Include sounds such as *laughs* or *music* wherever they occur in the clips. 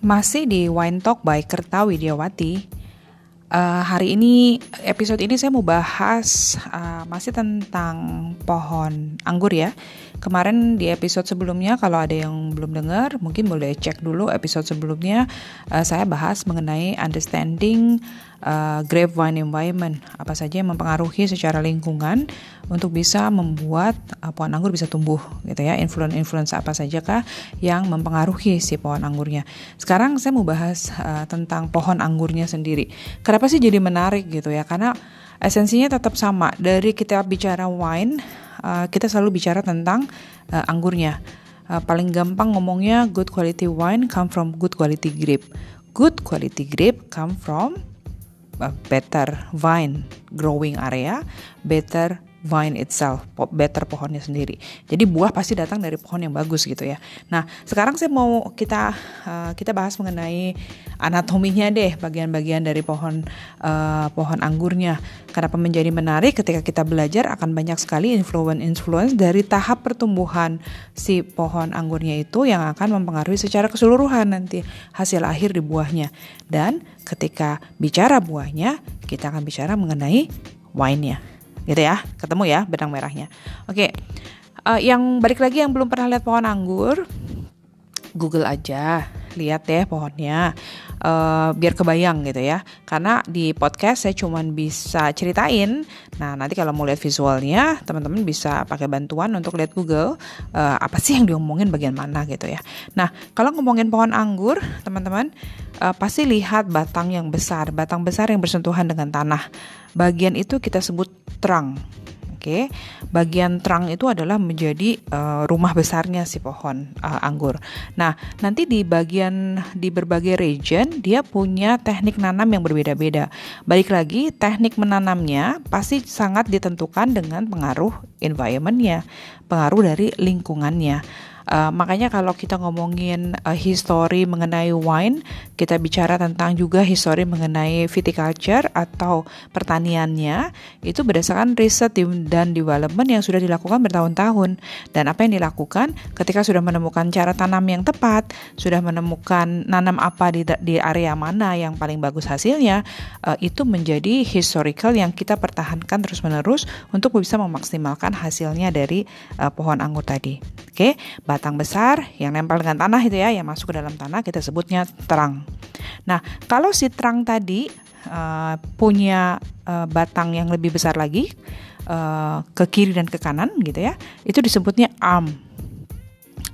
Masih di Wine Talk by Kerta Widiawati. Uh, hari ini episode ini saya mau bahas uh, masih tentang pohon anggur ya. Kemarin di episode sebelumnya kalau ada yang belum dengar mungkin boleh cek dulu episode sebelumnya uh, saya bahas mengenai understanding uh, grapevine environment apa saja yang mempengaruhi secara lingkungan untuk bisa membuat uh, pohon anggur bisa tumbuh gitu ya. Influence-influence apa saja kah yang mempengaruhi si pohon anggurnya. Sekarang saya mau bahas uh, tentang pohon anggurnya sendiri. Kenapa sih jadi menarik gitu ya? Karena esensinya tetap sama. Dari kita bicara wine, uh, kita selalu bicara tentang uh, anggurnya. Uh, paling gampang ngomongnya good quality wine come from good quality grape. Good quality grape come from better vine growing area, better vine itself, better pohonnya sendiri. Jadi buah pasti datang dari pohon yang bagus gitu ya. Nah, sekarang saya mau kita uh, kita bahas mengenai anatominya deh, bagian-bagian dari pohon uh, pohon anggurnya. Kenapa menjadi menarik ketika kita belajar akan banyak sekali influence-influence dari tahap pertumbuhan si pohon anggurnya itu yang akan mempengaruhi secara keseluruhan nanti hasil akhir di buahnya. Dan ketika bicara buahnya, kita akan bicara mengenai wine-nya gitu ya ketemu ya benang merahnya. Oke uh, yang balik lagi yang belum pernah lihat pohon anggur Google aja lihat deh pohonnya uh, biar kebayang gitu ya. Karena di podcast saya cuman bisa ceritain. Nah nanti kalau mau lihat visualnya teman-teman bisa pakai bantuan untuk lihat Google uh, apa sih yang diomongin bagian mana gitu ya. Nah kalau ngomongin pohon anggur teman-teman uh, pasti lihat batang yang besar batang besar yang bersentuhan dengan tanah bagian itu kita sebut terang Oke, bagian terang itu adalah menjadi uh, rumah besarnya si pohon uh, anggur. Nah, nanti di bagian di berbagai region dia punya teknik nanam yang berbeda-beda. Balik lagi, teknik menanamnya pasti sangat ditentukan dengan pengaruh environmentnya, pengaruh dari lingkungannya. Uh, makanya kalau kita ngomongin uh, history mengenai wine, kita bicara tentang juga history mengenai viticulture atau pertaniannya, itu berdasarkan riset dan development yang sudah dilakukan bertahun-tahun. Dan apa yang dilakukan ketika sudah menemukan cara tanam yang tepat, sudah menemukan nanam apa di, di area mana yang paling bagus hasilnya, uh, itu menjadi historical yang kita pertahankan terus-menerus untuk bisa memaksimalkan hasilnya dari uh, pohon anggur tadi. Oke, okay? Batang besar yang nempel dengan tanah itu ya, yang masuk ke dalam tanah kita sebutnya terang. Nah, kalau si terang tadi uh, punya uh, batang yang lebih besar lagi uh, ke kiri dan ke kanan gitu ya, itu disebutnya arm.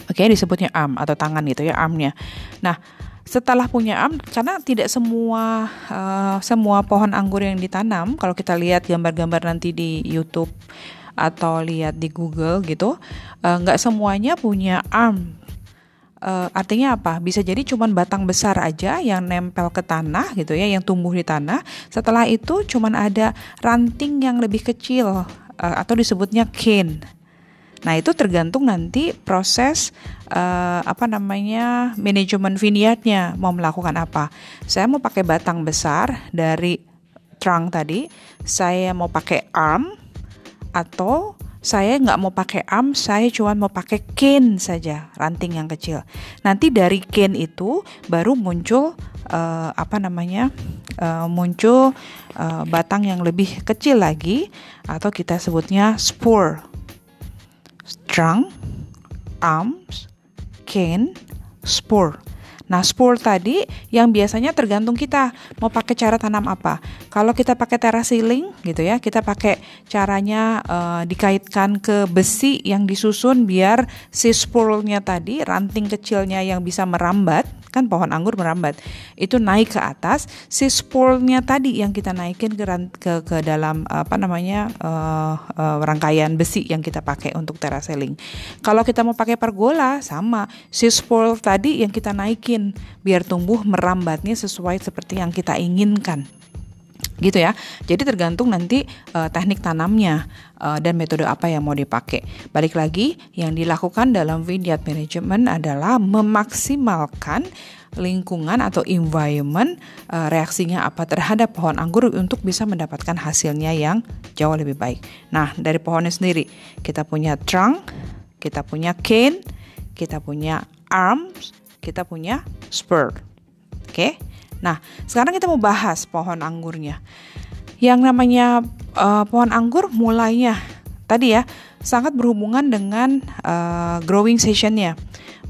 Oke, okay, disebutnya arm atau tangan gitu ya, armnya. Nah, setelah punya arm karena tidak semua uh, semua pohon anggur yang ditanam kalau kita lihat gambar-gambar nanti di YouTube atau lihat di Google gitu eh, nggak uh, semuanya punya arm. Uh, artinya apa? Bisa jadi cuman batang besar aja yang nempel ke tanah gitu ya yang tumbuh di tanah. Setelah itu cuman ada ranting yang lebih kecil uh, atau disebutnya cane. Nah, itu tergantung nanti proses uh, apa namanya manajemen vineyardnya mau melakukan apa. Saya mau pakai batang besar dari trunk tadi, saya mau pakai arm atau saya nggak mau pakai arm, saya cuma mau pakai cane saja, ranting yang kecil. Nanti dari cane itu baru muncul uh, apa namanya, uh, muncul uh, batang yang lebih kecil lagi, atau kita sebutnya spore. Trunk, arms, cane, spore. Nah, spore tadi yang biasanya tergantung kita mau pakai cara tanam apa. Kalau kita pakai terasailing gitu ya, kita pakai caranya uh, dikaitkan ke besi yang disusun biar si spore-nya tadi, ranting kecilnya yang bisa merambat kan pohon anggur merambat itu naik ke atas. Si spore-nya tadi yang kita naikin ke ke, ke dalam apa namanya uh, uh, rangkaian besi yang kita pakai untuk terasailing kalau kita mau pakai pergola sama. Si spore tadi yang kita naikin biar tumbuh merambatnya sesuai seperti yang kita inginkan gitu ya. Jadi tergantung nanti uh, teknik tanamnya uh, dan metode apa yang mau dipakai. Balik lagi, yang dilakukan dalam vineyard management adalah memaksimalkan lingkungan atau environment uh, reaksinya apa terhadap pohon anggur untuk bisa mendapatkan hasilnya yang jauh lebih baik. Nah, dari pohonnya sendiri kita punya trunk, kita punya cane, kita punya arms, kita punya spur. Oke. Nah, sekarang kita mau bahas pohon anggurnya. Yang namanya uh, pohon anggur mulainya tadi ya sangat berhubungan dengan uh, growing sessionnya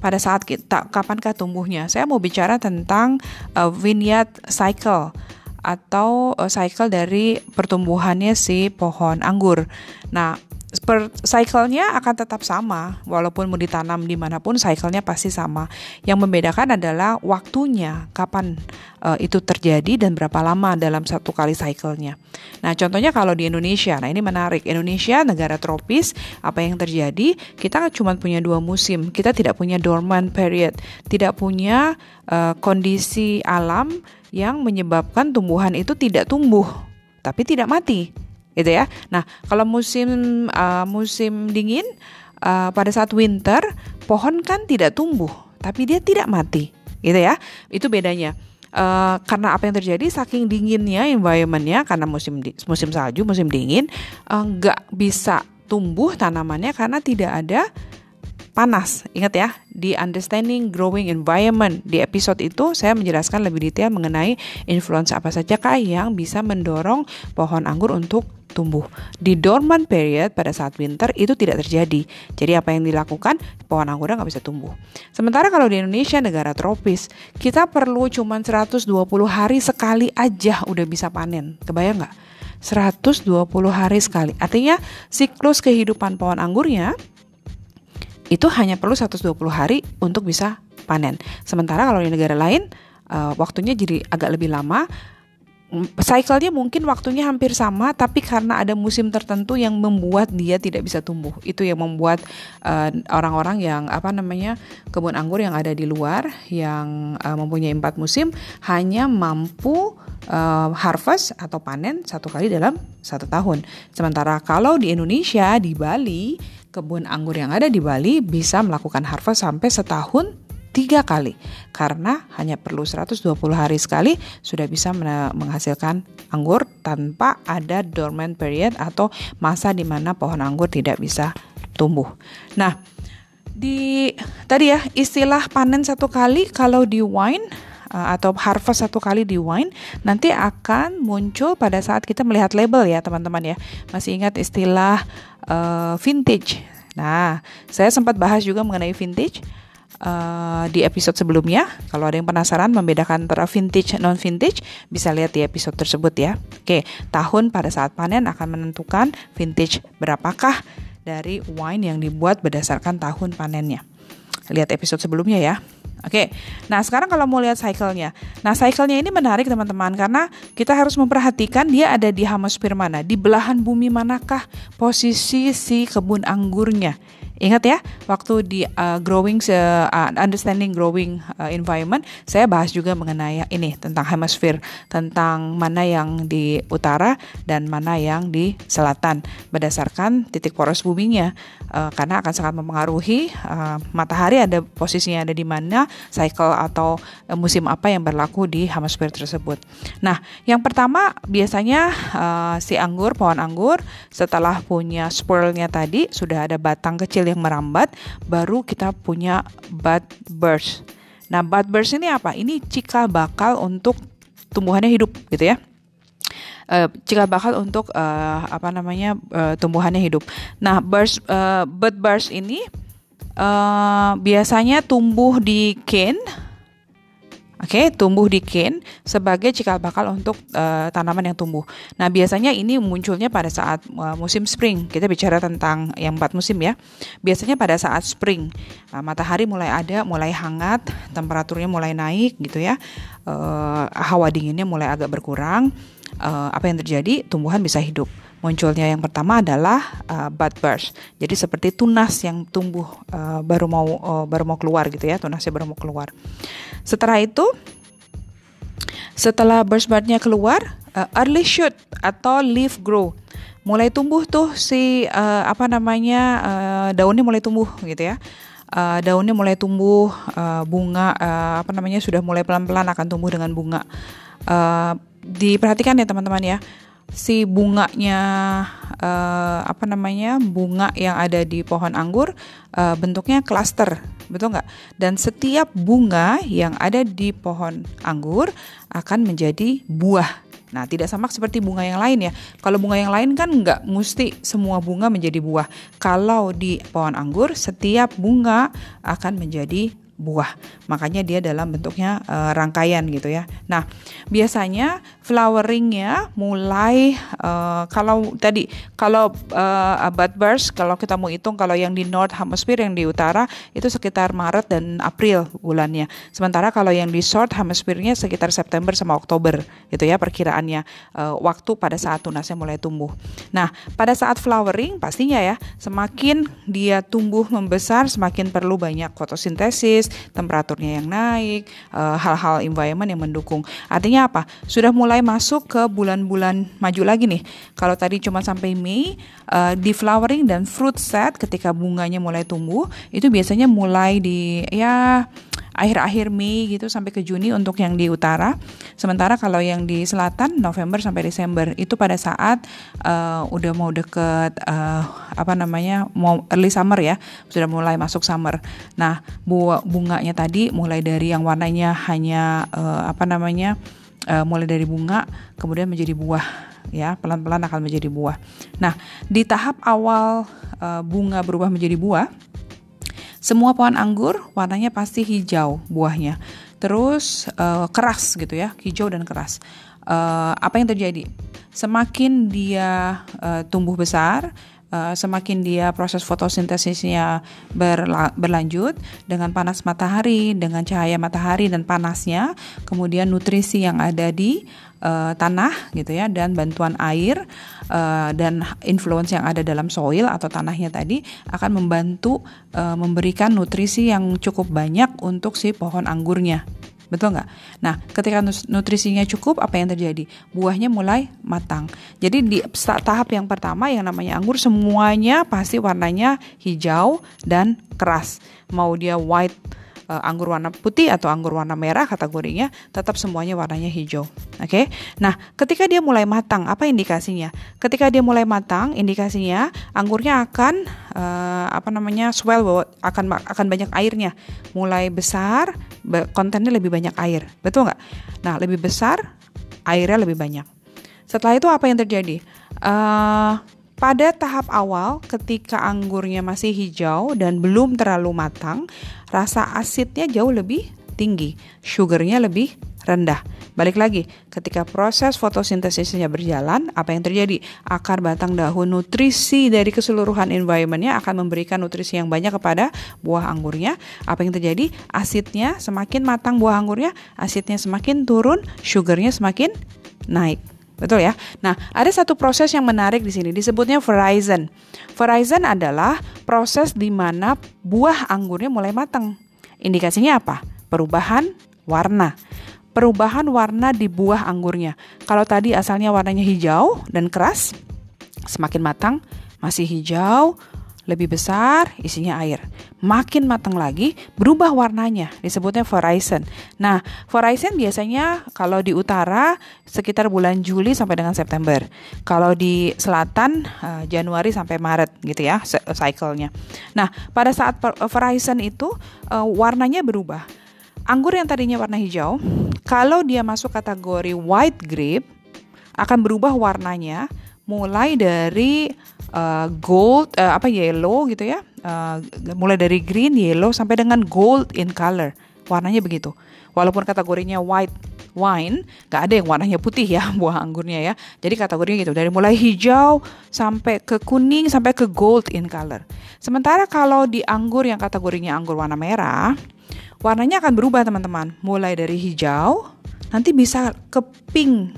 pada saat kita kapankah tumbuhnya. Saya mau bicara tentang uh, vineyard cycle atau uh, cycle dari pertumbuhannya si pohon anggur. Nah, per cycle-nya akan tetap sama walaupun mau ditanam di mana pun cycle-nya pasti sama. Yang membedakan adalah waktunya kapan uh, itu terjadi dan berapa lama dalam satu kali cycle-nya. Nah contohnya kalau di Indonesia nah ini menarik. Indonesia negara tropis apa yang terjadi? Kita cuma punya dua musim kita tidak punya dormant period tidak punya uh, kondisi alam yang menyebabkan tumbuhan itu tidak tumbuh tapi tidak mati gitu ya. Nah, kalau musim uh, musim dingin uh, pada saat winter pohon kan tidak tumbuh, tapi dia tidak mati, gitu ya. Itu bedanya. Uh, karena apa yang terjadi saking dinginnya environmentnya karena musim di, musim salju musim dingin nggak uh, bisa tumbuh tanamannya karena tidak ada panas. Ingat ya, di Understanding Growing Environment di episode itu saya menjelaskan lebih detail mengenai influenza apa saja kah yang bisa mendorong pohon anggur untuk tumbuh. Di dormant period pada saat winter itu tidak terjadi. Jadi apa yang dilakukan pohon anggur nggak bisa tumbuh. Sementara kalau di Indonesia negara tropis, kita perlu cuma 120 hari sekali aja udah bisa panen. Kebayang nggak? 120 hari sekali. Artinya siklus kehidupan pohon anggurnya itu hanya perlu 120 hari untuk bisa panen. Sementara kalau di negara lain uh, waktunya jadi agak lebih lama. Cycle-nya mungkin waktunya hampir sama, tapi karena ada musim tertentu yang membuat dia tidak bisa tumbuh. Itu yang membuat uh, orang-orang uh, yang apa namanya kebun anggur yang ada di luar, yang uh, mempunyai empat musim, hanya mampu uh, harvest atau panen satu kali dalam satu tahun. Sementara kalau di Indonesia di Bali kebun anggur yang ada di Bali bisa melakukan harvest sampai setahun tiga kali karena hanya perlu 120 hari sekali sudah bisa menghasilkan anggur tanpa ada dormant period atau masa di mana pohon anggur tidak bisa tumbuh. Nah, di tadi ya istilah panen satu kali kalau di wine uh, atau harvest satu kali di wine nanti akan muncul pada saat kita melihat label ya teman-teman ya. Masih ingat istilah uh, vintage. Nah, saya sempat bahas juga mengenai vintage uh, di episode sebelumnya. Kalau ada yang penasaran membedakan antara vintage non vintage, bisa lihat di episode tersebut ya. Oke, tahun pada saat panen akan menentukan vintage berapakah dari wine yang dibuat berdasarkan tahun panennya. Lihat episode sebelumnya ya. Oke, nah sekarang kalau mau lihat cycle-nya. Nah cycle-nya ini menarik teman-teman karena kita harus memperhatikan dia ada di hemisfer mana, di belahan bumi manakah posisi si kebun anggurnya. Ingat ya, waktu di uh, growing uh, understanding growing uh, environment, saya bahas juga mengenai ini tentang hemisfer, tentang mana yang di utara dan mana yang di selatan berdasarkan titik poros buminya. Uh, karena akan sangat mempengaruhi uh, matahari ada posisinya ada di mana, cycle atau uh, musim apa yang berlaku di hemisfer tersebut. Nah, yang pertama biasanya uh, si anggur, pohon anggur setelah punya spurlnya tadi sudah ada batang kecil yang merambat, baru kita punya bud burst. Nah, bud burst ini apa? Ini cikal bakal untuk tumbuhannya hidup gitu ya. Uh, cikal bakal untuk uh, apa namanya uh, tumbuhannya hidup. Nah, burst uh, bud burst ini uh, biasanya tumbuh di cane Oke, okay, tumbuh di cane sebagai cikal bakal untuk uh, tanaman yang tumbuh. Nah, biasanya ini munculnya pada saat uh, musim spring. Kita bicara tentang yang empat musim ya. Biasanya pada saat spring, uh, matahari mulai ada, mulai hangat, temperaturnya mulai naik gitu ya. Uh, hawa dinginnya mulai agak berkurang. Uh, apa yang terjadi? Tumbuhan bisa hidup munculnya yang pertama adalah uh, bud burst. Jadi seperti tunas yang tumbuh uh, baru mau uh, baru mau keluar gitu ya, tunasnya baru mau keluar. Setelah itu setelah burst budnya keluar, uh, early shoot atau leaf grow. Mulai tumbuh tuh si uh, apa namanya uh, daunnya mulai tumbuh gitu ya. Uh, daunnya mulai tumbuh uh, bunga uh, apa namanya sudah mulai pelan-pelan akan tumbuh dengan bunga. Uh, diperhatikan ya teman-teman ya si bunganya uh, apa namanya bunga yang ada di pohon anggur uh, bentuknya klaster betul nggak dan setiap bunga yang ada di pohon anggur akan menjadi buah Nah, tidak sama seperti bunga yang lain ya. Kalau bunga yang lain kan nggak mesti semua bunga menjadi buah. Kalau di pohon anggur, setiap bunga akan menjadi buah. Makanya dia dalam bentuknya uh, rangkaian gitu ya. Nah, biasanya floweringnya mulai uh, kalau tadi kalau uh, bud burst kalau kita mau hitung kalau yang di North Hemisphere yang di utara itu sekitar Maret dan April bulannya. Sementara kalau yang di South Hemisphere-nya sekitar September sama Oktober gitu ya perkiraannya uh, waktu pada saat tunasnya mulai tumbuh. Nah, pada saat flowering pastinya ya semakin dia tumbuh membesar semakin perlu banyak fotosintesis temperaturnya yang naik, eh, hal-hal environment yang mendukung. Artinya apa? Sudah mulai masuk ke bulan-bulan maju lagi nih. Kalau tadi cuma sampai Mei, uh, di flowering dan fruit set ketika bunganya mulai tumbuh, itu biasanya mulai di ya akhir-akhir Mei gitu sampai ke Juni untuk yang di utara. Sementara kalau yang di selatan November sampai Desember itu pada saat uh, udah mau deket uh, apa namanya mau early summer ya, sudah mulai masuk summer. Nah, bunga bunganya tadi mulai dari yang warnanya hanya uh, apa namanya uh, mulai dari bunga kemudian menjadi buah ya pelan-pelan akan menjadi buah. Nah di tahap awal uh, bunga berubah menjadi buah semua pohon anggur warnanya pasti hijau buahnya. Terus uh, keras gitu ya, hijau dan keras. Uh, apa yang terjadi? Semakin dia uh, tumbuh besar, uh, semakin dia proses fotosintesisnya berla berlanjut dengan panas matahari, dengan cahaya matahari dan panasnya, kemudian nutrisi yang ada di uh, tanah gitu ya dan bantuan air uh, dan influence yang ada dalam soil atau tanahnya tadi akan membantu uh, memberikan nutrisi yang cukup banyak untuk si pohon anggurnya. Betul nggak? Nah, ketika nutrisinya cukup, apa yang terjadi? Buahnya mulai matang. Jadi di tahap yang pertama yang namanya anggur semuanya pasti warnanya hijau dan keras. Mau dia white uh, anggur warna putih atau anggur warna merah kategorinya tetap semuanya warnanya hijau. Oke. Okay? Nah, ketika dia mulai matang, apa indikasinya? Ketika dia mulai matang, indikasinya anggurnya akan uh, apa namanya? swell bahwa akan akan banyak airnya. Mulai besar, kontennya lebih banyak air. Betul nggak? Nah, lebih besar, airnya lebih banyak. Setelah itu apa yang terjadi? Uh, pada tahap awal, ketika anggurnya masih hijau dan belum terlalu matang, rasa asidnya jauh lebih tinggi, sugarnya lebih rendah. Balik lagi, ketika proses fotosintesisnya berjalan, apa yang terjadi? Akar batang daun nutrisi dari keseluruhan environmentnya akan memberikan nutrisi yang banyak kepada buah anggurnya. Apa yang terjadi? Asidnya semakin matang buah anggurnya, asidnya semakin turun, sugarnya semakin naik. Betul ya. Nah, ada satu proses yang menarik di sini disebutnya Verizon. Verizon adalah proses di mana buah anggurnya mulai matang. Indikasinya apa? Perubahan warna. Perubahan warna di buah anggurnya. Kalau tadi asalnya warnanya hijau dan keras, semakin matang masih hijau, lebih besar, isinya air. Makin matang lagi, berubah warnanya, disebutnya horizon. Nah, horizon biasanya kalau di utara sekitar bulan Juli sampai dengan September. Kalau di selatan uh, Januari sampai Maret gitu ya, cycle-nya. Nah, pada saat horizon itu uh, warnanya berubah. Anggur yang tadinya warna hijau, kalau dia masuk kategori white grape akan berubah warnanya mulai dari uh, gold uh, apa yellow gitu ya uh, mulai dari green yellow sampai dengan gold in color. Warnanya begitu. Walaupun kategorinya white wine nggak ada yang warnanya putih ya *laughs* buah anggurnya ya. Jadi kategorinya gitu. Dari mulai hijau sampai ke kuning sampai ke gold in color. Sementara kalau di anggur yang kategorinya anggur warna merah warnanya akan berubah teman-teman. Mulai dari hijau nanti bisa ke pink.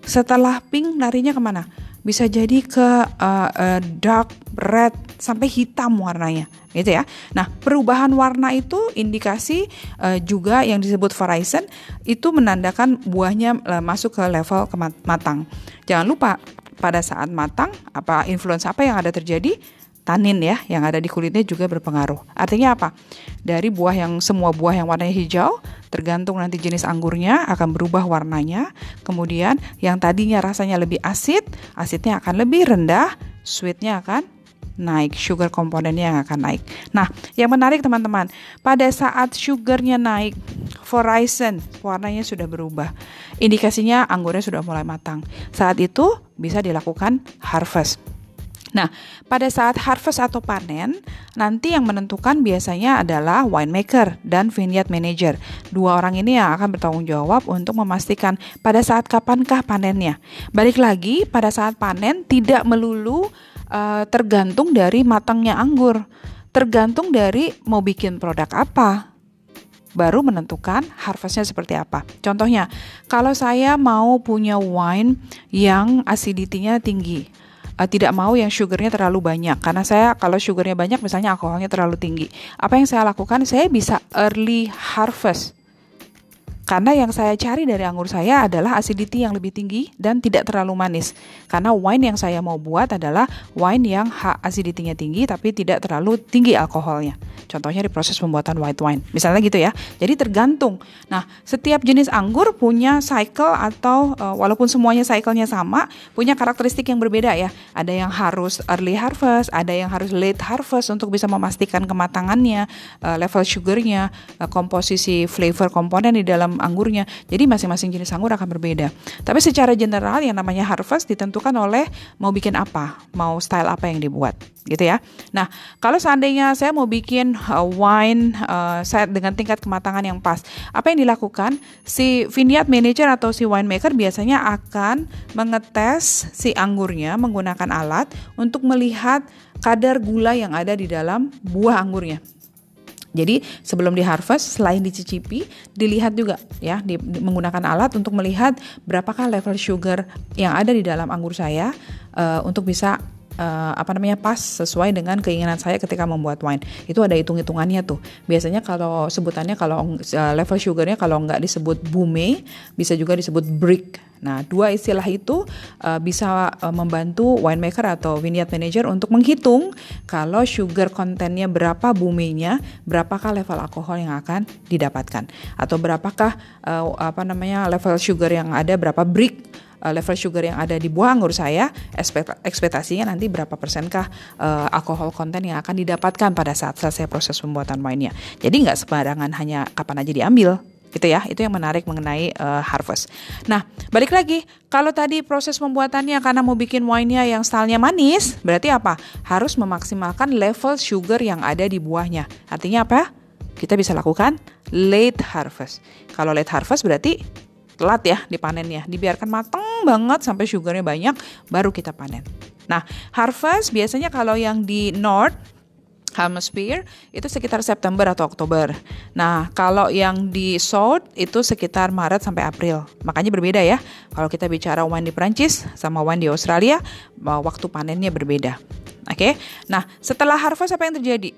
Setelah pink larinya ke mana bisa jadi ke uh, uh, dark red sampai hitam warnanya gitu ya. Nah, perubahan warna itu indikasi uh, juga yang disebut horizon itu menandakan buahnya uh, masuk ke level matang. Jangan lupa pada saat matang apa influence apa yang ada terjadi tanin ya yang ada di kulitnya juga berpengaruh. Artinya apa? Dari buah yang semua buah yang warnanya hijau, Tergantung nanti jenis anggurnya akan berubah warnanya. Kemudian yang tadinya rasanya lebih asid, asidnya akan lebih rendah, sweetnya akan naik, sugar komponennya yang akan naik. Nah, yang menarik teman-teman, pada saat sugarnya naik, horizon warnanya sudah berubah. Indikasinya anggurnya sudah mulai matang. Saat itu bisa dilakukan harvest. Nah, pada saat harvest atau panen, nanti yang menentukan biasanya adalah winemaker dan vineyard manager. Dua orang ini yang akan bertanggung jawab untuk memastikan pada saat kapankah panennya. Balik lagi, pada saat panen tidak melulu uh, tergantung dari matangnya anggur. Tergantung dari mau bikin produk apa. Baru menentukan harvestnya seperti apa. Contohnya, kalau saya mau punya wine yang acidity-nya tinggi, uh, tidak mau yang sugarnya terlalu banyak. Karena saya kalau sugarnya banyak misalnya alkoholnya terlalu tinggi. Apa yang saya lakukan? Saya bisa early harvest karena yang saya cari dari anggur saya adalah acidity yang lebih tinggi dan tidak terlalu manis. Karena wine yang saya mau buat adalah wine yang acidity-nya tinggi tapi tidak terlalu tinggi alkoholnya. Contohnya di proses pembuatan white wine. Misalnya gitu ya. Jadi tergantung. Nah, setiap jenis anggur punya cycle atau uh, walaupun semuanya cycle-nya sama, punya karakteristik yang berbeda ya. Ada yang harus early harvest, ada yang harus late harvest untuk bisa memastikan kematangannya, uh, level sugarnya, uh, komposisi flavor komponen di dalam anggurnya. Jadi masing-masing jenis anggur akan berbeda. Tapi secara general yang namanya harvest ditentukan oleh mau bikin apa, mau style apa yang dibuat, gitu ya. Nah, kalau seandainya saya mau bikin uh, wine uh, saya dengan tingkat kematangan yang pas, apa yang dilakukan? Si vineyard manager atau si winemaker biasanya akan mengetes si anggurnya menggunakan alat untuk melihat kadar gula yang ada di dalam buah anggurnya. Jadi sebelum di harvest, selain dicicipi, dilihat juga ya, di, di, menggunakan alat untuk melihat berapakah level sugar yang ada di dalam anggur saya uh, untuk bisa uh, apa namanya pas sesuai dengan keinginan saya ketika membuat wine. Itu ada hitung-hitungannya tuh. Biasanya kalau sebutannya kalau uh, level sugarnya kalau nggak disebut bume, bisa juga disebut brick Nah, dua istilah itu uh, bisa uh, membantu winemaker atau vineyard manager untuk menghitung kalau sugar kontennya berapa buminya, berapakah level alkohol yang akan didapatkan, atau berapakah uh, apa namanya level sugar yang ada, berapa brick uh, level sugar yang ada di buah anggur saya, ekspektasinya nanti berapa persenkah uh, alkohol konten yang akan didapatkan pada saat selesai proses pembuatan wine-nya. Jadi nggak sembarangan hanya kapan aja diambil, gitu ya. Itu yang menarik mengenai uh, harvest. Nah balik lagi kalau tadi proses pembuatannya karena mau bikin wine-nya yang stylenya manis berarti apa? Harus memaksimalkan level sugar yang ada di buahnya. Artinya apa? Kita bisa lakukan late harvest. Kalau late harvest berarti telat ya dipanennya. Dibiarkan matang banget sampai sugarnya banyak baru kita panen nah harvest biasanya kalau yang di north Hemisphere itu sekitar September atau Oktober. Nah, kalau yang di South itu sekitar Maret sampai April. Makanya berbeda ya. Kalau kita bicara wine di Prancis sama wine di Australia, waktu panennya berbeda. Oke. Okay? Nah, setelah harvest apa yang terjadi?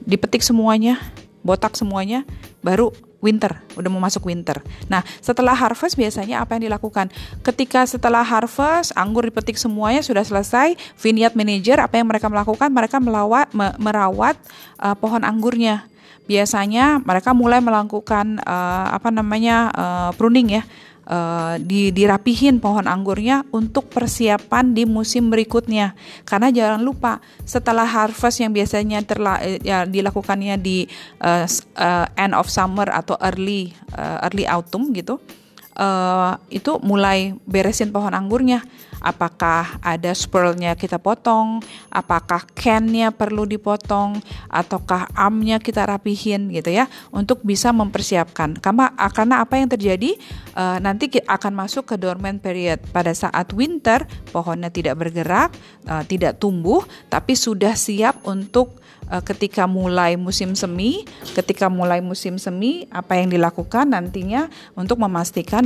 Dipetik semuanya, botak semuanya, baru winter, udah mau masuk winter. Nah, setelah harvest biasanya apa yang dilakukan? Ketika setelah harvest, anggur dipetik semuanya sudah selesai, vineyard manager apa yang mereka melakukan? Mereka melawat, me, merawat uh, pohon anggurnya. Biasanya mereka mulai melakukan uh, apa namanya uh, pruning ya uh, di, dirapihin pohon anggurnya untuk persiapan di musim berikutnya. Karena jangan lupa setelah harvest yang biasanya terla, eh, ya, dilakukannya di uh, uh, end of summer atau early uh, early autumn gitu, uh, itu mulai beresin pohon anggurnya. Apakah ada spurlnya kita potong, apakah cannya perlu dipotong, ataukah amnya kita rapihin gitu ya, untuk bisa mempersiapkan. Karena, karena apa yang terjadi? Uh, nanti akan masuk ke dormant period. Pada saat winter pohonnya tidak bergerak, uh, tidak tumbuh, tapi sudah siap untuk ketika mulai musim semi, ketika mulai musim semi apa yang dilakukan nantinya untuk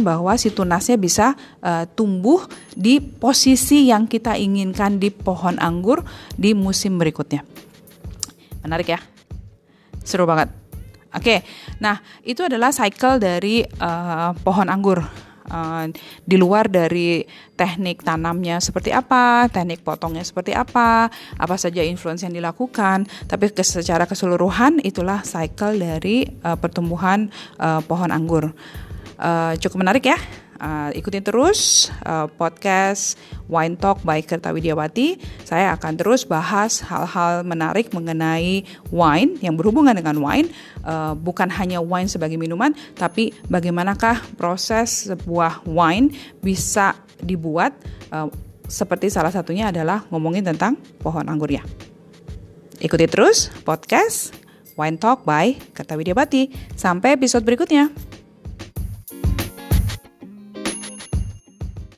bahwa si tunasnya bisa uh, tumbuh di posisi yang kita inginkan di pohon anggur di musim berikutnya. Menarik ya? Seru banget. Oke, nah itu adalah cycle dari uh, pohon anggur. uh, di luar dari teknik tanamnya seperti apa, teknik potongnya seperti apa, apa saja influence yang dilakukan, tapi secara keseluruhan itulah cycle dari uh, pertumbuhan uh, pohon anggur. Uh, cukup menarik ya. Uh, ikutin terus uh, podcast Wine Talk by Kerta Widiawati. Saya akan terus bahas hal-hal menarik mengenai wine yang berhubungan dengan wine, uh, bukan hanya wine sebagai minuman, tapi bagaimanakah proses sebuah wine bisa dibuat. Uh, seperti salah satunya adalah ngomongin tentang pohon anggurnya. Ikuti terus podcast Wine Talk by Kerta Widiawati. Sampai episode berikutnya.